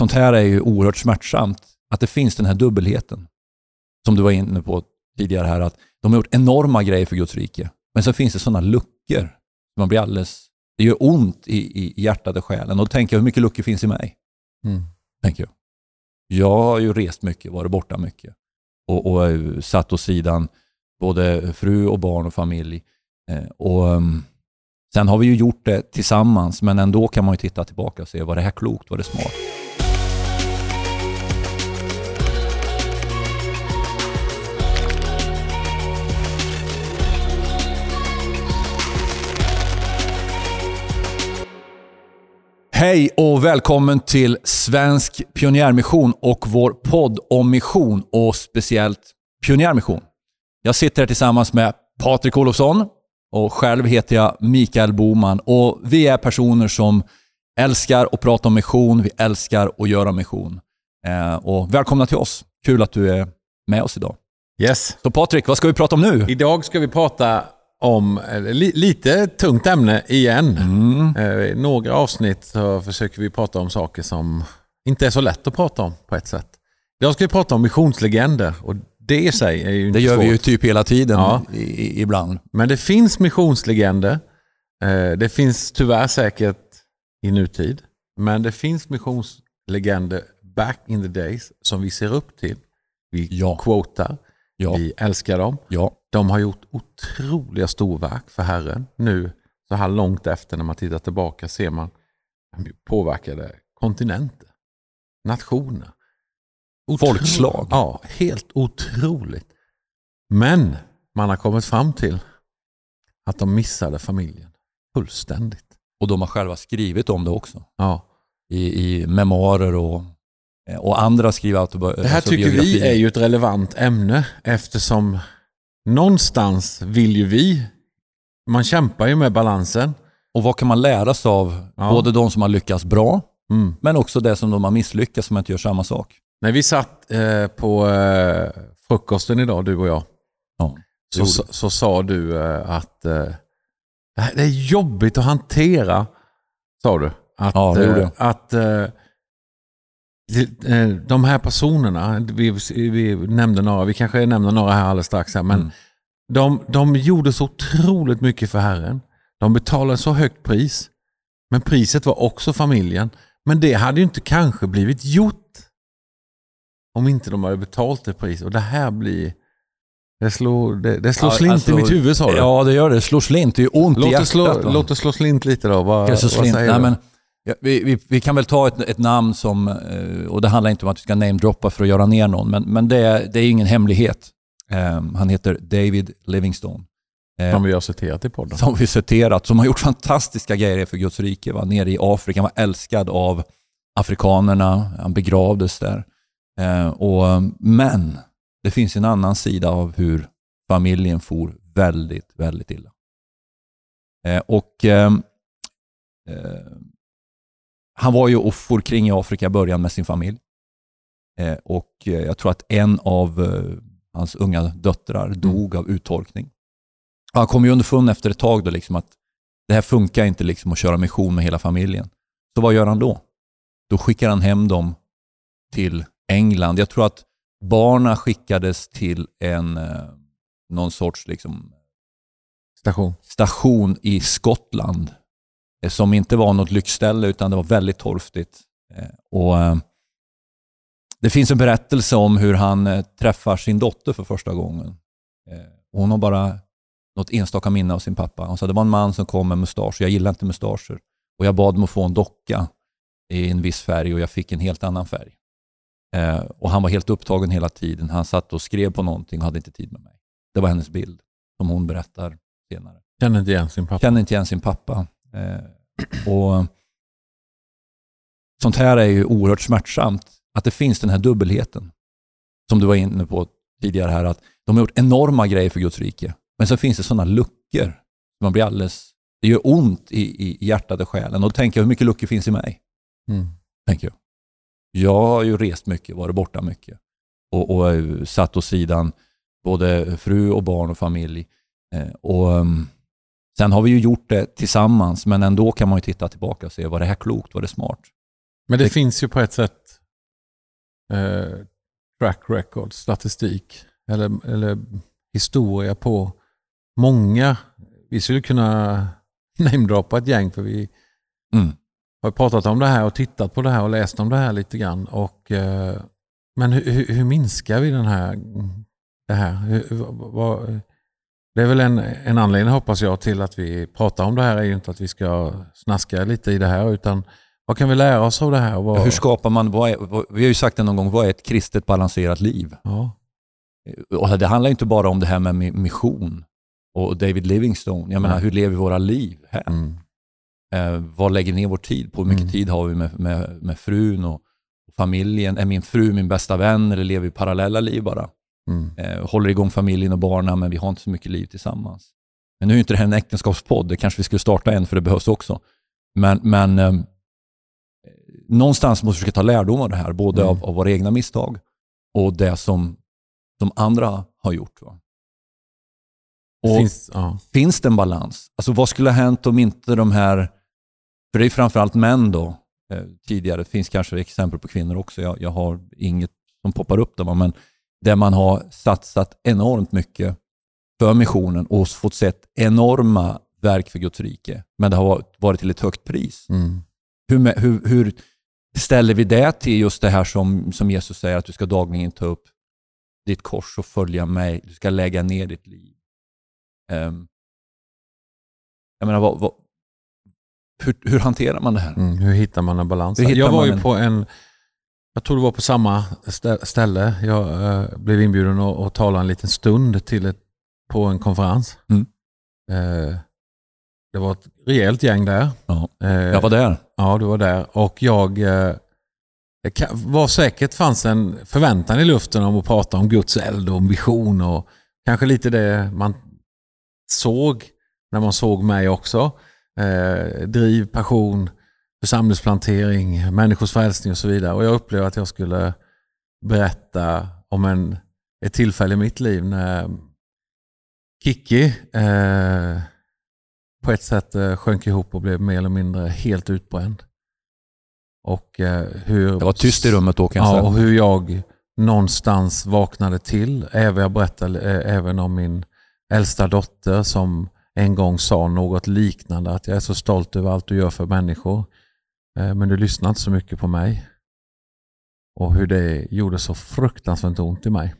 sånt här är ju oerhört smärtsamt. Att det finns den här dubbelheten. Som du var inne på tidigare här, att de har gjort enorma grejer för Guds rike. Men så finns det sådana luckor. Man blir alldeles, det gör ont i, i hjärtat och själen. Och då tänker jag, hur mycket luckor finns i mig? Mm. Tänker jag. jag har ju rest mycket, varit borta mycket. Och, och satt åt sidan både fru och barn och familj. Eh, och um, Sen har vi ju gjort det tillsammans, men ändå kan man ju titta tillbaka och se, var det här klokt? Var det smart? Hej och välkommen till Svensk Pionjärmission och vår podd om mission och speciellt pionjärmission. Jag sitter här tillsammans med Patrik Olofsson och själv heter jag Mikael Boman och vi är personer som älskar att prata om mission, vi älskar att göra mission. Eh, och välkomna till oss. Kul att du är med oss idag. Yes. Så Patrik, vad ska vi prata om nu? Idag ska vi prata om li, lite tungt ämne igen. Mm. Eh, några avsnitt så försöker vi prata om saker som inte är så lätt att prata om på ett sätt. Idag ska vi prata om missionslegender och det i sig är ju inte Det gör svårt. vi ju typ hela tiden Ja. i, i, ibland. Men det finns missionslegender. Eh, det finns tyvärr säkert i nutid. Men det finns missionslegender back in the days som vi ser upp till. Vi Ja. quotar. Ja, Vi älskar dem. ja, De har gjort otroliga storverk för Herren. Nu, så här långt efter när man tittar tillbaka, ser man att de påverkade kontinenter, nationer. Otro- Folkslag. Ja, helt otroligt. Men man har kommit fram till att de missade familjen fullständigt. och de har själva skrivit om det också. Ja. I, i memoarer och, och andra skriver autobi- Det här alltså tycker vi är ju ett relevant ämne eftersom någonstans vill ju vi, man kämpar ju med balansen. Och vad kan man lära sig av Ja. både de som har lyckats bra, Mm. men också det som de har misslyckats som inte gör samma sak. När vi satt eh, på eh, frukosten idag, du och jag, Ja, så, gjorde så, så sa du eh, att eh, det är jobbigt att hantera, sa du. Att, Ja, det gjorde eh, jag. att eh, eh, de här personerna, vi, vi nämnde några, vi kanske nämner några här alldeles strax, här, men Mm. de, de gjorde så otroligt mycket för Herren. De betalade så högt pris. Men priset var också familjen. Men det hade ju inte kanske blivit gjort om inte de hade betalt det priset. Och det här blir... Det slår, det, det slår Ja, slint alltså, i mitt huvud sa du. Ja, det gör det. Det slår slint. Det är ont i låt, det hjärtat. slå, låt det slå slint lite då. Vad, så vad slint. säger Nej, du? men, ja, vi, vi, vi kan väl ta ett, ett namn som, eh, och det handlar inte om att vi ska namedroppa för att göra ner någon, men, men det, är- det är ingen hemlighet. Eh, han heter David Livingstone. Eh, Som vi har citerat i podden. som vi citerat, som har gjort fantastiska grejer för Guds rike. Va? Nere i Afrika, han var älskad av afrikanerna, han begravdes där. Eh, och, men det finns en annan sida av hur familjen for väldigt, väldigt illa. Eh, och ehm, eh, Han var ju och for kring i Afrika i början med sin familj. Eh, och eh, jag tror att en av eh, hans unga döttrar dog av uttorkning. Han kom ju underfund efter ett tag då liksom att det här funkar inte liksom att köra mission med hela familjen. Så vad gör han då? Då skickar han hem dem till England. Jag tror att barnen skickades till en, eh, någon sorts liksom Station. station i Skottland som inte var något lyxställe utan det var väldigt torftigt. Eh, Och eh, Det finns en berättelse om hur han eh, träffar sin dotter för första gången. Eh, och Hon har bara något enstaka minne av sin pappa. Hon sa det var en man som kom med mustasch. Jag gillar inte mustascher. Och jag bad om att få en docka i en viss färg och jag fick en helt annan färg. Eh, och Han var helt upptagen hela tiden. Han satt och skrev på någonting och hade inte tid med mig. Det var hennes bild som hon berättar senare. Känner inte igen sin pappa. Känner inte igen sin pappa. Eh, och Sånt här är ju oerhört smärtsamt. Att det finns den här dubbelheten. Som du var inne på tidigare här. Att de har gjort enorma grejer för Guds rike. Men så finns det sådana luckor. Man blir alldeles, det gör ont i, i hjärtat och själen. Och då tänker jag, hur mycket luckor finns i mig? Mm. Tänker jag. Jag har ju rest mycket, varit borta mycket. Och, och eh, satt åt sidan både fru och barn och familj. Eh, och um, Sen har vi ju gjort det tillsammans, men ändå kan man ju titta tillbaka och se, var det här klokt? Var det smart? Men det, Det- finns ju på ett sätt eh, track record, statistik eller, eller historia på många. Vi skulle kunna namedroppa ett gäng för vi Mm. har pratat om det här och tittat på det här och läst om det här lite grann. Och, eh, men hur, hur, hur minskar vi den här, det här? Hur, vad, det är väl en, en anledning hoppas jag till att vi pratar om det här är ju inte att vi ska snaska lite i det här utan vad kan vi lära oss av det här? Vad, Hur skapar man, är, vi har ju sagt det någon gång, vad är ett kristet balanserat liv? ja. Och det handlar inte bara om det här med mi- mission och David Livingstone. Jag menar, Nej. hur lever vi våra liv här? Mm. Eh, vad lägger ner vår tid på? Hur mycket Mm. tid har vi med, med, med frun och, och familjen? Är min fru min bästa vän eller lever vi parallella liv bara? Mm. Eh, håller igång familjen och barnen men vi har inte så mycket liv tillsammans. Men nu är inte det här en äktenskapspodd, det kanske vi skulle starta en för det behövs också. Men, men eh, någonstans måste vi försöka ta lärdom av det här, både Mm. av, av våra egna misstag och det som, som andra har gjort. Va? Och Finns, ja. finns det en balans? Alltså vad skulle ha hänt om inte de här, för det är framförallt män då, eh, tidigare, det finns kanske exempel på kvinnor också, jag, jag har inget som poppar upp där, men där man har satsat enormt mycket för missionen och fått sett enorma verk för Guds rike, men det har varit- till ett högt pris. Mm. Hur, hur, hur ställer vi det till just det här som, som Jesus säger, att du ska dagligen ta upp ditt kors och följa mig, du ska lägga ner ditt liv. Ehm, jag menar, vad, vad, hur, hur hanterar man det här? Mm. Hur hittar man en balans? Jag var ju en- på en, jag tror det var på samma stä- ställe. Jag eh, blev inbjuden att, att tala en liten stund till ett, på en konferens. Mm. Eh, det var ett rejält gäng där. Ja. Eh, Jag var där. Ja, du var där. Och jag var säkert fanns en förväntan i luften om att prata om Guds eld och om vision och kanske lite det man såg när man såg mig också. Driv, passion, församlingsplantering, människors frälsning och så vidare. Och jag upplevde att jag skulle berätta om en, ett tillfälle i mitt liv när Kiki eh, på ett sätt eh, sjönk ihop och blev mer eller mindre helt utbränd. Och eh, hur... Det var tyst i rummet då kan jag Ja, säga. och hur jag någonstans vaknade till. Även jag berättade eh, även om min äldsta dotter som en gång sa något liknande. Att jag är så stolt över allt du gör för människor. Eh, men du lyssnade inte så mycket på mig. Och hur det gjorde så fruktansvärt ont i mig.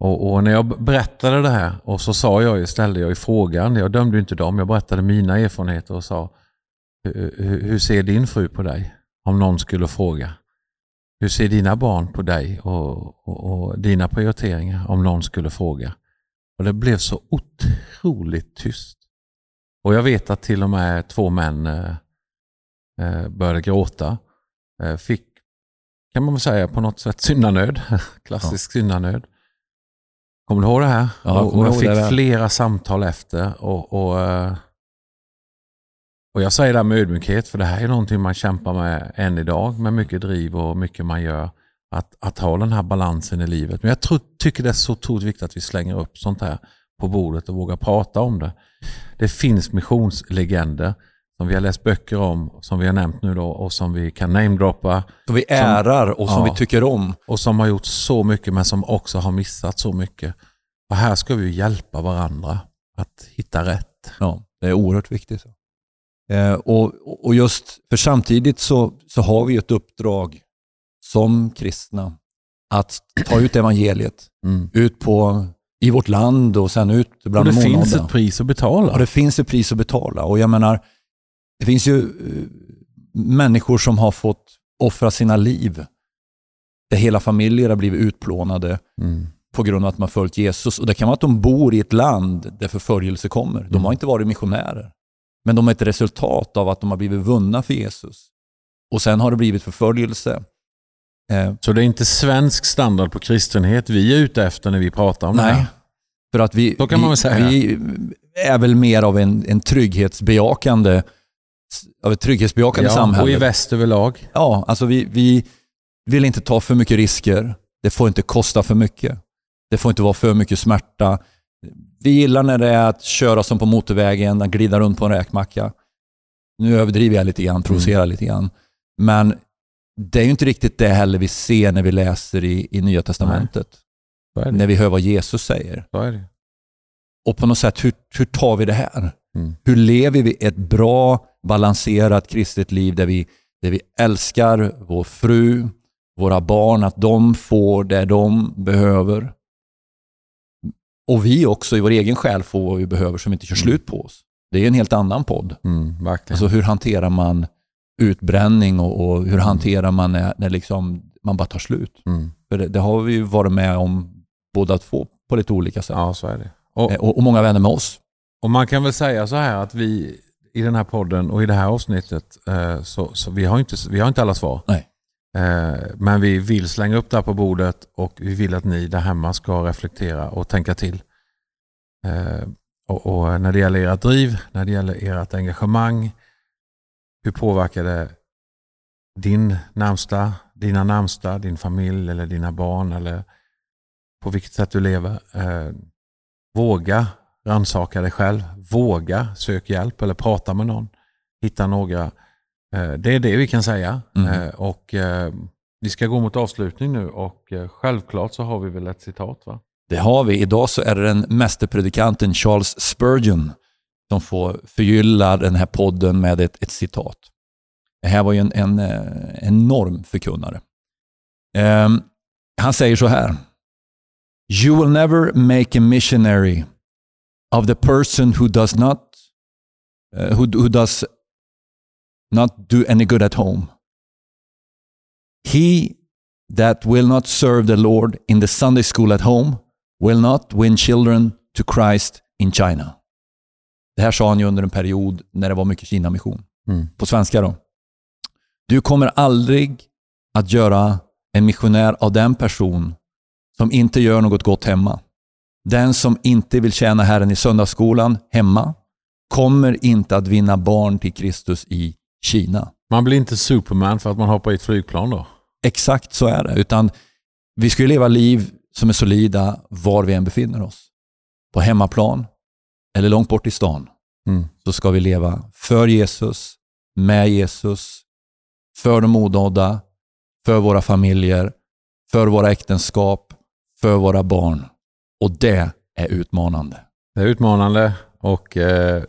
Och, och när jag berättade det här och så sa jag, ju- ställde jag i frågan, jag dömde ju inte dem, jag berättade mina erfarenheter och sa hur, ser din fru på dig? Om någon skulle fråga. Hur ser dina barn på dig och, och, och dina prioriteringar om någon skulle fråga? Och det blev så otroligt tyst. Och jag vet att till och med två män eh, började gråta. Eh, fick, kan man väl säga, på något sätt syndanöd. Klassisk syndanöd. Kommer du ihåg det här? Ja, jag och, och jag fick det flera samtal efter. Och, och, eh, och jag säger det här med ödmjukhet, för det här är någonting man kämpar med än idag, med mycket driv och mycket man gör. Att, att ha den här balansen i livet. Men jag tror, tycker det är så otroligt viktigt att vi slänger upp sånt här på bordet och vågar prata om det. Det finns missionslegender som vi har läst böcker om, som vi har nämnt nu då och som vi kan namedroppa Som vi ärar och som Ja. vi tycker om. och som har gjort så mycket men som också har missat så mycket. Och här ska vi hjälpa varandra att hitta rätt. Ja, det är oerhört viktigt. Eh, och, och just för samtidigt så, så har vi ett uppdrag som kristna att ta ut evangeliet Mm. ut på, i vårt land och sen ut Och bland det de finns ett pris att betala. Och det finns ett pris att betala. Och jag menar, det finns ju eh, människor som har fått offra sina liv. Där hela familjer har blivit utplånade Mm. på grund av att man följt Jesus. Och Det kan vara att de bor i ett land där förföljelse kommer. De har Mm. inte varit missionärer. Men de är ett resultat av att de har blivit vunna för Jesus. Och sen har det blivit förföljelse. Eh, Så det är inte svensk standard på kristenhet vi är ute efter när vi pratar om det nej, här. för att vi, vi, vi är väl mer av en, en trygghetsbejakande, av ett trygghetsbejakande Ja, samhälle. och i väst överlag. Ja, alltså vi, vi vill inte ta för mycket risker. Det får inte kosta för mycket. Det får inte vara för mycket smärta. Vi gillar när det är att köra som på motorvägen, att glida runt på en räkmacka. Nu överdriver jag lite grann, provocerar lite grann. Men det är ju inte riktigt det heller vi ser när vi läser i, i Nya Testamentet. När vi hör vad Jesus säger. Och på något sätt, hur, hur tar vi det här? Mm. Hur lever vi ett bra, balanserat kristet liv där vi, där vi älskar vår fru, våra barn, att de får det de behöver. Och vi också i vår egen själ får vad vi behöver som inte kör slut på oss. Det är en helt annan podd. Mm, verkligen. Alltså hur hanterar man utbränning och, och hur hanterar man när, när liksom man bara tar slut? mm. För det, det har vi varit med om båda två på lite olika sätt. Ja, så är det. Och, Eh, Och, och många vänner med oss. Och man kan väl säga så här att vi i den här podden och i det här avsnittet eh, så, så vi, har inte, vi har inte alla svar. Nej. Eh, men vi vill slänga upp det här på bordet och vi vill att ni där hemma ska reflektera och tänka till. Eh, och, och när det gäller ert driv, när det gäller ert engagemang, hur påverkar det din närmsta, dina närmsta, din familj eller dina barn eller på vilket sätt du lever. Eh, våga rannsaka dig själv. Våga sök hjälp eller prata med någon. Hitta några. Eh, det är det vi kan säga. Mm. Och eh, Vi ska gå mot avslutning nu och självklart så har vi väl ett citat va? Det har vi. Idag så är det den mästerpredikanten Charles Spurgeon som får förgylla den här podden med ett, ett citat. Det här var ju en, en enorm förkunnare. Ehm, han säger så här. You will never make a missionary of the person who does not uh, who, who does not do any good at home. He that will not serve the Lord in the Sunday school at home will not win children to Christ in China. Det här sa han ju under en period när det var mycket Kina-mission. Mm. På svenska då. Du kommer aldrig att göra en missionär av den person som inte gör något gott hemma. Den som inte vill tjäna Herren i söndagsskolan hemma kommer inte att vinna barn till Kristus i Kina. Man blir inte Superman för att man hoppar i ett flygplan då? Exakt så är det. Utan vi ska ju leva liv som är solida var vi än befinner oss. På hemmaplan eller långt bort i stan. Mm. Så ska vi leva för Jesus, med Jesus, för de odådda, för våra familjer, för våra äktenskap, för våra barn. Och det är utmanande. Det är utmanande och eh,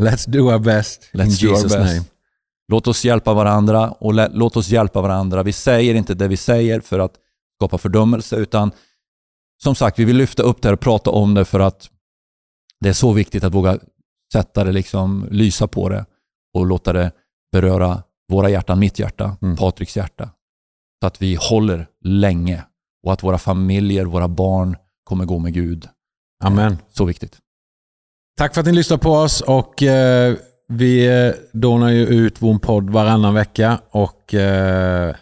let's do our best Let's in Jesus best. name. Låt oss hjälpa varandra och lä- låt oss hjälpa varandra. Vi säger inte det vi säger för att skapa fördömelse, utan som sagt, vi vill lyfta upp det här och prata om det för att det är så viktigt att våga sätta det, liksom, lysa på det och låta det beröra våra hjärtan, mitt hjärta, Mm. Patriks hjärta. Så att vi håller länge och att våra familjer, våra barn kommer gå med Gud. Amen. Så viktigt. Tack för att ni lyssnar på oss och eh, vi eh, dånar ju ut vår podd varannan vecka och eh,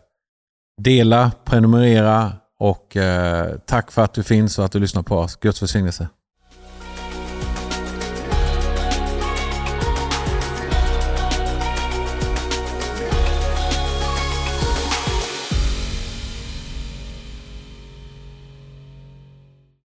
dela, prenumerera och eh, tack för att du finns och att du lyssnar på oss. Guds välsignelse.